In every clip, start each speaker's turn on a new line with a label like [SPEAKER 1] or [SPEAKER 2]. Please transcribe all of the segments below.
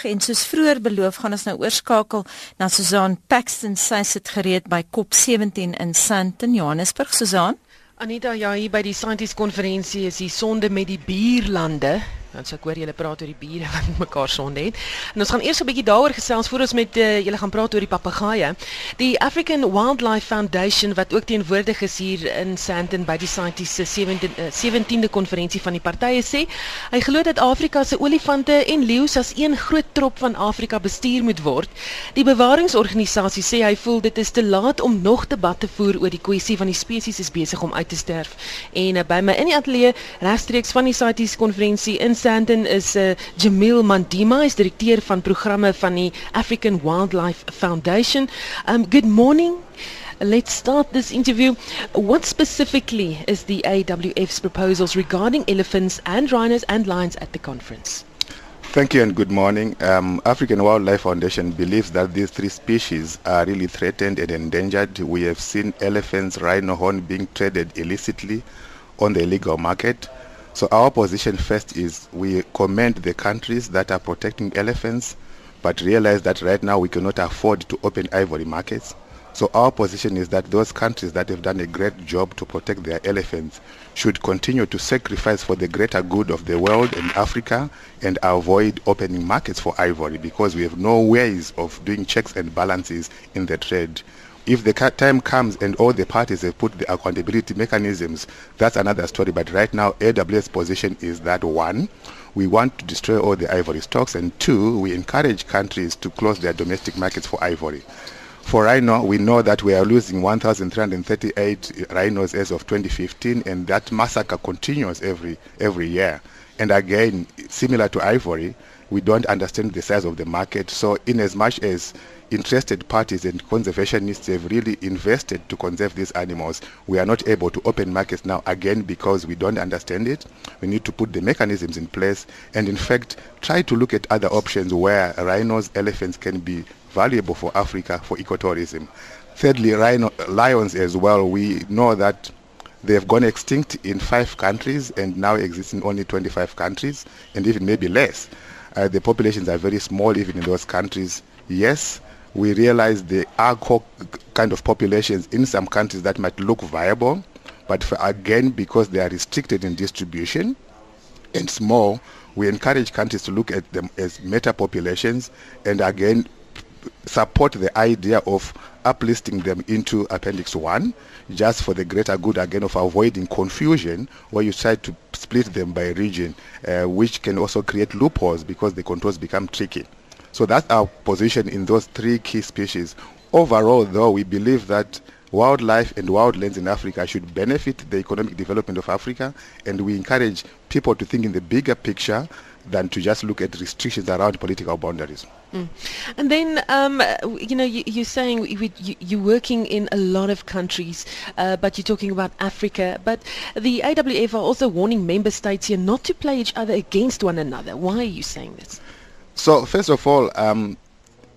[SPEAKER 1] vandag en soos vroeër beloof gaan ons nou oorskakel na Susan Paxton. Sy sit gereed by COP17 in Sandton, Johannesburg. Susan
[SPEAKER 2] Anita, ja, hier by die Scientist konferensie is die sonde met die buurlande Dan sê ek hoor julle praat oor die bure wat mekaar sonde het. En ons gaan eers 'n bietjie daaroor gesels voor ons met uh, julle gaan praat oor die papegaaie. Die African Wildlife Foundation wat ook teenwoordig is hier in Sandton by die Scientist se 17de 17de konferensie van die partye sê, hy glo dat Afrika se olifante en leeu's as een groot trop van Afrika bestuur moet word. Die bewaringsorganisasie sê hy voel dit is te laat om nog debat te voer oor die kwessie van die spesies is besig om uit te sterf. En uh, by my in die ateljee regstreeks van die Scientist konferensie in Sandton is uh, Jimmiel Mandima, is direkteur van programme van die African Wildlife Foundation. Um good morning. Let's start this interview. What specifically is the AWF's proposals regarding elephants and rhinos and lions at the conference?
[SPEAKER 3] Thank you and good morning. Um, African Wildlife Foundation believes that these three species are really threatened and endangered. We have seen elephants, rhino horn being traded illicitly on the illegal market. So our position first is we commend the countries that are protecting elephants, but realize that right now we cannot afford to open ivory markets. So our position is that those countries that have done a great job to protect their elephants should continue to sacrifice for the greater good of the world and Africa and avoid opening markets for ivory because we have no ways of doing checks and balances in the trade. If the time comes and all the parties have put the accountability mechanisms, that's another story. But right now, AWF position is that one, we want to destroy all the ivory stocks, and two, we encourage countries to close their domestic markets for ivory. For rhino, we know that we are losing 1,338 rhinos as of 2015, and that massacre continues every every year. And again, similar to ivory, we don't understand the size of the market. So, in as much as interested parties and conservationists have really invested to conserve these animals. We are not able to open markets now again because we don't understand it. We need to put the mechanisms in place and in fact try to look at other options where rhinos, elephants can be valuable for Africa for ecotourism. Thirdly, rhino, lions as well. We know that they have gone extinct in five countries and now exist in only 25 countries and even maybe less. Uh, the populations are very small even in those countries. Yes, we realize there are kind of populations in some countries that might look viable, but for, again, because they are restricted in distribution and small, we encourage countries to look at them as meta populations and again support the idea of uplisting them into Appendix 1 just for the greater good again of avoiding confusion where you try to split them by region, uh, which can also create loopholes because the controls become tricky. So that's our position in those three key species. Overall, though, we believe that wildlife and wildlands in Africa should benefit the economic development of Africa, and we encourage people to think in the bigger picture than to just look at restrictions around political boundaries.
[SPEAKER 2] Mm. And then, um, you know, you, are saying you, are working in a lot of countries, uh, but you're talking about Africa. But the AWF are also warning member states here not to play each other against one another. Why are you saying this?
[SPEAKER 3] So first of all, um,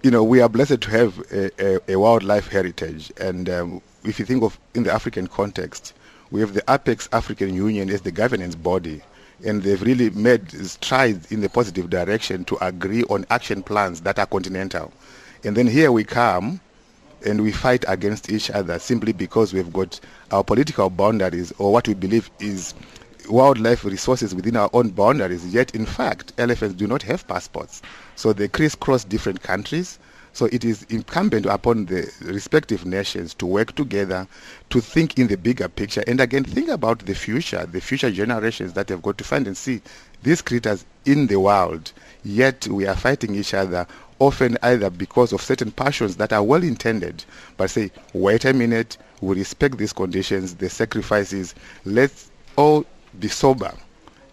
[SPEAKER 3] you know, we are blessed to have a, a, a wildlife heritage, and um, if you think of in the African context, we have the Apex African Union as the governance body, and they've really made strides in the positive direction to agree on action plans that are continental. And then here we come and we fight against each other simply because we've got our political boundaries or what we believe is wildlife resources within our own boundaries, yet in fact elephants do not have passports. So they crisscross different countries. So it is incumbent upon the respective nations to work together to think in the bigger picture. And again think about the future, the future generations that have got to find and see these creatures in the wild. Yet we are fighting each other often either because of certain passions that are well intended, but say, wait a minute, we respect these conditions, the sacrifices, let's all be sober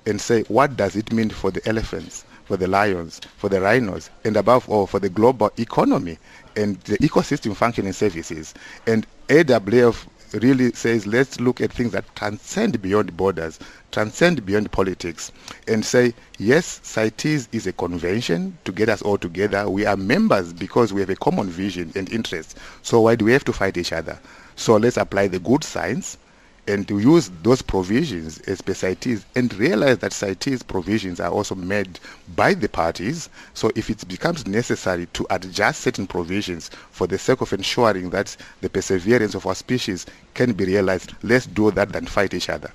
[SPEAKER 3] and say what does it mean for the elephants, for the lions, for the rhinos, and above all for the global economy and the ecosystem functioning services. And AWF really says let's look at things that transcend beyond borders, transcend beyond politics, and say yes, CITES is a convention to get us all together. We are members because we have a common vision and interest. So why do we have to fight each other? So let's apply the good science and to use those provisions as per CITES and realize that CITES provisions are also made by the parties. So if it becomes necessary to adjust certain provisions for the sake of ensuring that the perseverance of our species can be realized, let's do that than fight each other.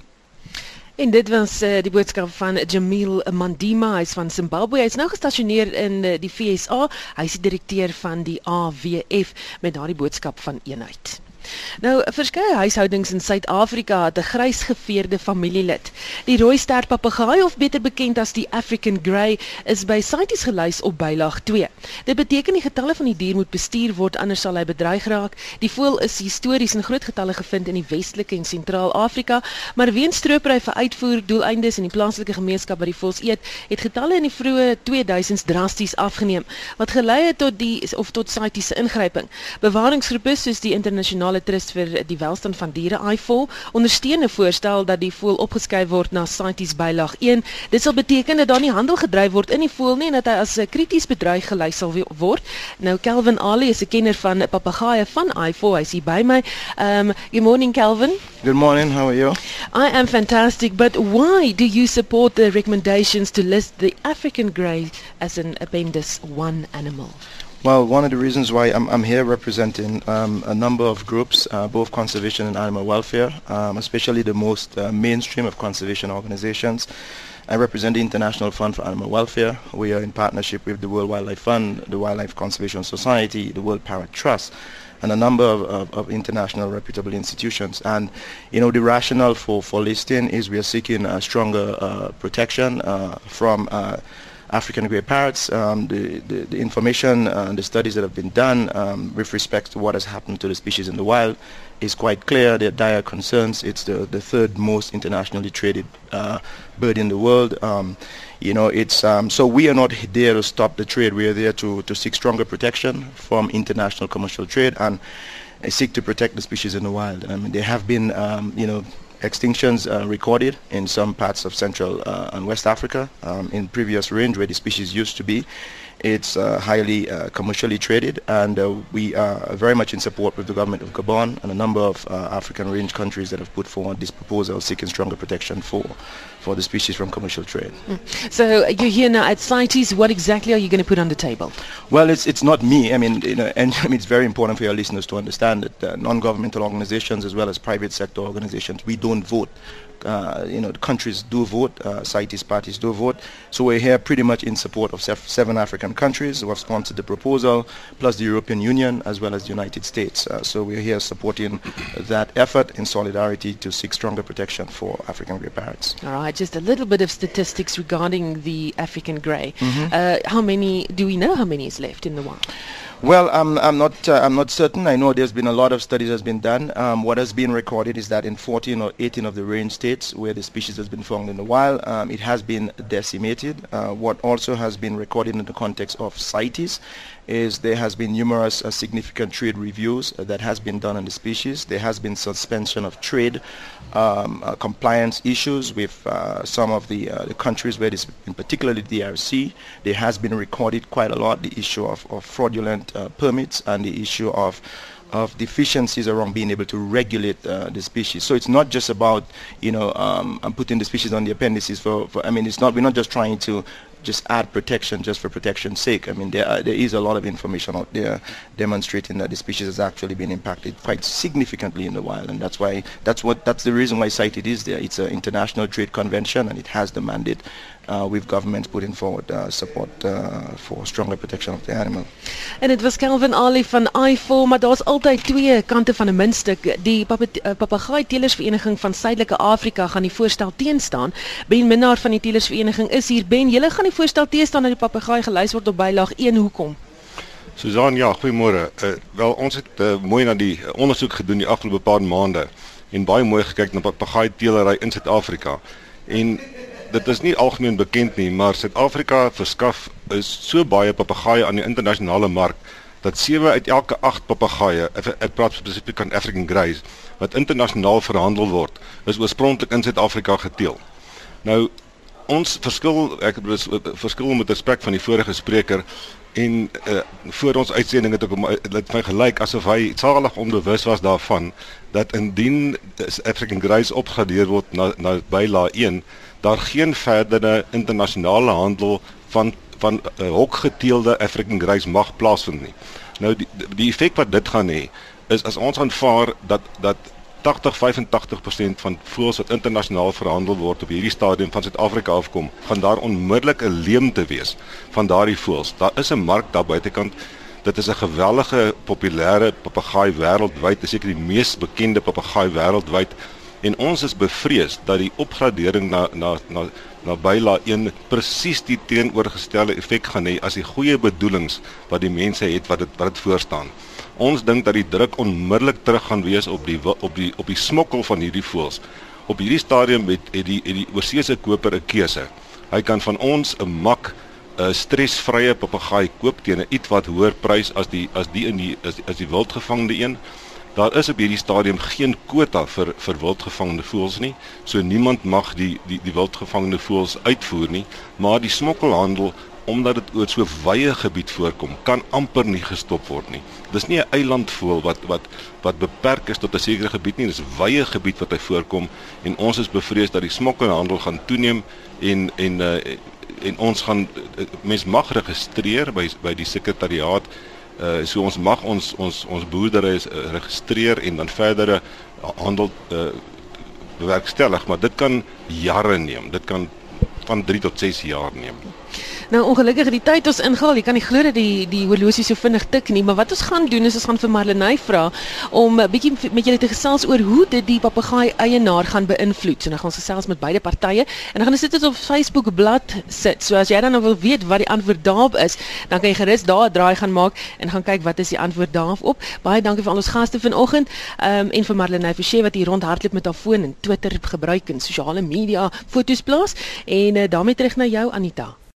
[SPEAKER 2] En dit was uh, die boodskap van Jimmiel Mandima, hy's van Zimbabwe. Hy's nou gestasioneer in uh, die FSA. Hy's die direkteur van die AWF met daardie boodskap van eenheid. Nou, verskeie huishoudings in Suid-Afrika het 'n grysgeveerde familielid. Die rooi stert papegaai of beter bekend as die African Grey is by CITES gelys op bylaag 2. Dit beteken die getalle van die dier moet bestuur word anders sal hy bedreig raak. Die voël is histories in groot getalle gevind in die Westelike en Sentraal-Afrika, maar weens stropery vir uitvoer doeleindes in die plaaslike gemeenskap wat die voëls eet, het getalle in die vroeë 2000s drasties afgeneem, wat gelei het tot die of tot CITES se ingryping. Bewaringsgroepe soos die internasionale Nasionale Trust vir die Welstand van Diere IFOL ondersteun 'n voorstel dat die voël opgeskuif word na CITES bylaag 1. Dit sal beteken dat daar nie handel gedryf word in die voël nie en dat hy as 'n krities bedreig gelys sal word. Nou Kelvin Ali is 'n kenner van papegaaie van IFOL. Hy's hier by my. Um good morning Kelvin.
[SPEAKER 4] Good morning. How are you?
[SPEAKER 2] I am fantastic, but why do you support the recommendations to list the African grey as an appendix 1 animal?
[SPEAKER 4] Well, one of the reasons why I'm, I'm here representing um, a number of groups, uh, both conservation and animal welfare, um, especially the most uh, mainstream of conservation organizations. I represent the International Fund for Animal Welfare. We are in partnership with the World Wildlife Fund, the Wildlife Conservation Society, the World Parrot Trust, and a number of, of, of, international reputable institutions. And, you know, the rationale for, for listing is we are seeking a stronger uh, protection uh, from uh, African grey parrots, um, the, the, the, information and uh, the studies that have been done um, with respect to what has happened to the species in the wild is quite clear. There are dire concerns. It's the, the third most internationally traded uh, bird in the world. Um, you know, it's um, so we are not there to stop the trade. We are there to, to seek stronger protection from international commercial trade and uh, seek to protect the species in the wild. I mean, there have been, um, you know, extinctions uh, recorded in some parts of Central uh, and West Africa um, in previous range where the species used to be. It's uh, highly uh, commercially traded and uh, we are very much in support with the government of Gabon and a number of uh, African range countries that have put forward this proposal seeking stronger protection for for the species from commercial trade.
[SPEAKER 2] Mm. So you're here now at CITES. What exactly are you going to put on the table?
[SPEAKER 4] Well, it's it's not me. I mean, you know, and I mean, it's very important for your listeners to understand that uh, non-governmental organizations as well as private sector organizations, we don't vote uh, you know, countries do vote, uh, CITES parties do vote. So we're here pretty much in support of seven African countries who have sponsored the proposal, plus the European Union as well as the United States. Uh, so we're here supporting that effort in solidarity to seek stronger protection for African grey parrots.
[SPEAKER 2] All right, just a little bit of statistics regarding the African grey. Mm-hmm. Uh, how many, do we know how many is left in the wild?
[SPEAKER 4] Well, I'm, I'm not uh, I'm not certain. I know there's been a lot of studies that's been done. Um, what has been recorded is that in 14 or 18 of the range states where the species has been found in the wild, um, it has been decimated. Uh, what also has been recorded in the context of CITES is there has been numerous uh, significant trade reviews uh, that has been done on the species. There has been suspension of trade um, uh, compliance issues with uh, some of the, the countries where this, in particularly the DRC, there has been recorded quite a lot the issue of, of fraudulent uh, permits and the issue of of deficiencies around being able to regulate uh, the species. So it's not just about, you know, um, putting the species on the appendices for, for, I mean, it's not, we're not just trying to just add protection just for protection's sake. I mean, there, are, there is a lot of information out there demonstrating that the species has actually been impacted quite significantly in the wild, and that's why that's what that's the reason why CITES is there. It's an international trade convention, and it has the mandate uh, with governments putting forward uh, support uh, for stronger protection of the animal.
[SPEAKER 2] En dit was Kelvin Ali van IFO, maar daar's altyd twee kante van 'n muntstuk. Die uh, papegaai telersvereniging van Suidelike Afrika gaan die voorstel teenstaan. Ben Minnar van die telersvereniging is hier. Ben, julle gaan die voorstel teenstaan dat die papegaai gelys word op bylaag 1. Hoekom?
[SPEAKER 5] Susan, ja, goeiemôre. Uh, wel ons het uh, mooi na die uh, ondersoek gedoen die afgelope paar maande en baie mooi gekyk na papegaai teelery in Suid-Afrika. En dit is nie algemeen bekend nie, maar Suid-Afrika verskaf is so baie papegaaie aan die internasionale mark dat 7 uit elke 8 papegaaie, ek praat spesifiek van African Greys, wat internasionaal verhandel word, is oorspronklik in Suid-Afrika geteel. Nou ons verskil ek verskil met respek van die vorige spreker en uh, voor ons uitsending het ek hom dit my gelyk asof hy salig onbewus was daarvan dat indien African Grace opgradeer word na na byla 1 daar geen verdere internasionale handel van van uh, hokgeteelde African Grace mag plaasvind nie. Nou die die effek wat dit gaan hê is as ons aanvaar dat dat 80-85% van voëls wat internasionaal verhandel word op hierdie stadium van Suid-Afrika afkom, gaan daar onmiddellik 'n leemte wees van daardie voëls. Daar is 'n mark daar buitekant. Dit is 'n geweldige populêre papegaai wêreldwyd, is seker die mees bekende papegaai wêreldwyd en ons is bevrees dat die opgradering na na na na byla 1 presies die teenoorgestelde effek gaan hê as die goeie bedoelings wat die mense het wat dit wat dit voorstaan. Ons dink dat die druk onmiddellik terug gaan wees op die op die op die smokkel van hierdie voëls. Op hierdie stadium het het die het die oorseese koper 'n keuse. Hy kan van ons 'n mak 'n stresvrye papegaai koop teen 'n ietwat hoër prys as die as die in die as, as die wildgevangde een. Daar is op hierdie stadium geen kwota vir vir wildgevangde voëls nie. So niemand mag die die die wildgevangde voëls uitvoer nie, maar die smokkelhandel omdat dit oor so wye gebied voorkom, kan amper nie gestop word nie. Dis nie 'n eilandvoël wat wat wat beperk is tot 'n sekere gebied nie, dis wye gebied wat hy voorkom en ons is bevrees dat die smokkelhandel gaan toeneem en en uh, en ons gaan uh, mens mag registreer by by die sekretariaat uh so ons mag ons ons ons boerdery uh, registreer en dan verdere handel uh bewerkstellig maar dit kan jare neem dit kan van 3 tot 6 jaar neem
[SPEAKER 2] Nou ongelukkig die tyd ons ingehaal. Jy kan nie glo dat die die horlosie so vinnig tik nie, maar wat ons gaan doen is ons gaan vir Marlenae vra om 'n bietjie met julle te gesels oor hoe dit die papegaai eienaar gaan beïnvloed. So nou gaan ons gesels met beide partye en dan gaan ons dit op Facebook blad sit. So as jy dan nou wil weet wat die antwoord daarop is, dan kan jy gerus daar 'n draai gaan maak en gaan kyk wat is die antwoord daarop. Baie dankie vir al ons gaste vanoggend. Um, en vir Marlenae Forsie wat hier rondhardloop met haar foon en Twitter gebruik en sosiale media foto's plaas en uh, daarmee terug na jou Anita.